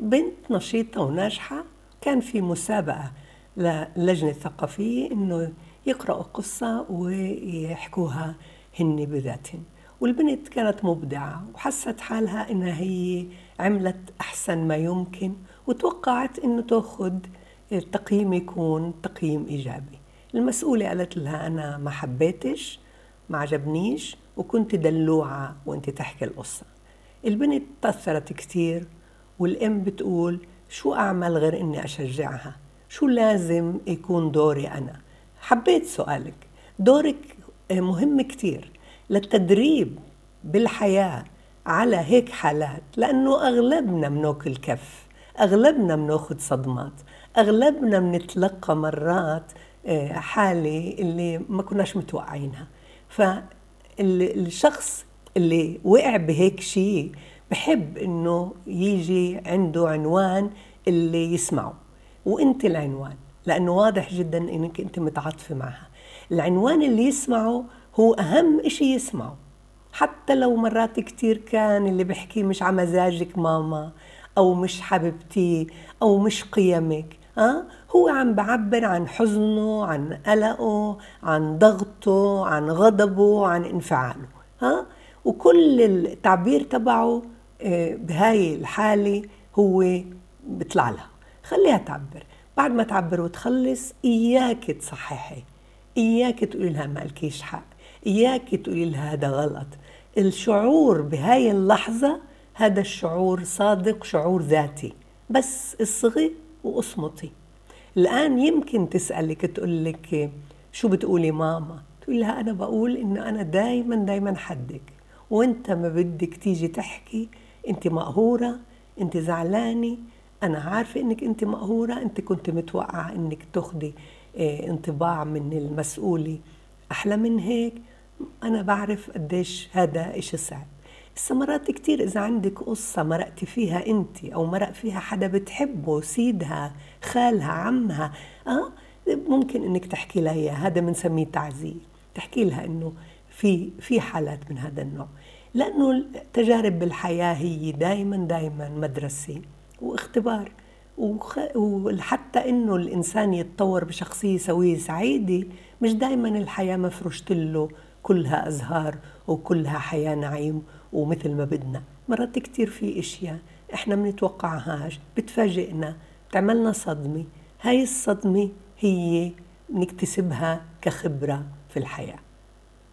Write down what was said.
بنت نشيطة وناجحة. كان في مسابقة للجنة الثقافية إنه يقرأوا قصة ويحكوها هن بذاتهم والبنت كانت مبدعة وحست حالها إنها هي عملت أحسن ما يمكن وتوقعت إنه تأخذ التقييم يكون تقييم إيجابي. المسؤولة قالت لها أنا ما حبيتش ما عجبنيش وكنت دلوعة وأنت تحكي القصة. البنت تأثرت كتير والأم بتقول شو أعمل غير إني أشجعها؟ شو لازم يكون دوري أنا؟ حبيت سؤالك. دورك مهم كتير للتدريب بالحياة على هيك حالات لأنه أغلبنا مناكل كف أغلبنا بناخذ صدمات أغلبنا بنتلقى مرات آه، حالة اللي ما كناش متوقعينها. فالشخص اللي وقع بهيك شيء بحب إنه يجي عنده عنوان اللي يسمعه وأنت العنوان لأنه واضح جدا إنك أنت متعاطفة معها. العنوان اللي يسمعه هو أهم شيء يسمعه. حتى لو مرات كتير كان اللي بحكيه مش على مزاجك ماما أو مش حبيبتي أو مش قيمك ها هو عم بعبر عن حزنه عن قلقه عن ضغطه عن غضبه عن انفعاله ها وكل التعبير تبعه بهاي الحالة هو بيطلع لها. خليها تعبر. بعد ما تعبر وتخلص إياك تصححي. إياك تقولي لها ما لكيش حق. إياك تقولي لها هذا غلط. الشعور بهاي اللحظة هذا الشعور صادق شعور ذاتي. بس اصغي وأصمتي. الآن يمكن تسألك تقول لك شو بتقولي ماما؟ تقول لها أنا بقول إنه أنا دايما دايما حدك. وأنت ما بدك تيجي تحكي انت مقهورة انت زعلانة أنا عارفة إنك أنت مقهورة أنت كنت متوقعة إنك تاخدي آه انطباع من المسؤولة أحلى من هيك. أنا بعرف قديش هذا إشي صعب. هسه مرات كتير إذا عندك قصة مرقتي فيها أنت أو مرق فيها حدا بتحبه سيدها خالها عمها أه ممكن إنك تحكي لها إياها. هذا بنسميه تعزية. تحكي لها إنه في في حالات من هذا النوع. لأنه التجارب بالحياة هي دائما دائما مدرسة واختبار. وحتى إنه الإنسان يتطور بشخصية سوية سعيدة مش دائما الحياة مفروشت له كلها أزهار وكلها حياة نعيم ومثل ما بدنا. مرات كتير في إشياء إحنا منتوقعهاش بتفاجئنا بتعملنا صدمة. هاي الصدمة هي نكتسبها كخبرة في الحياة.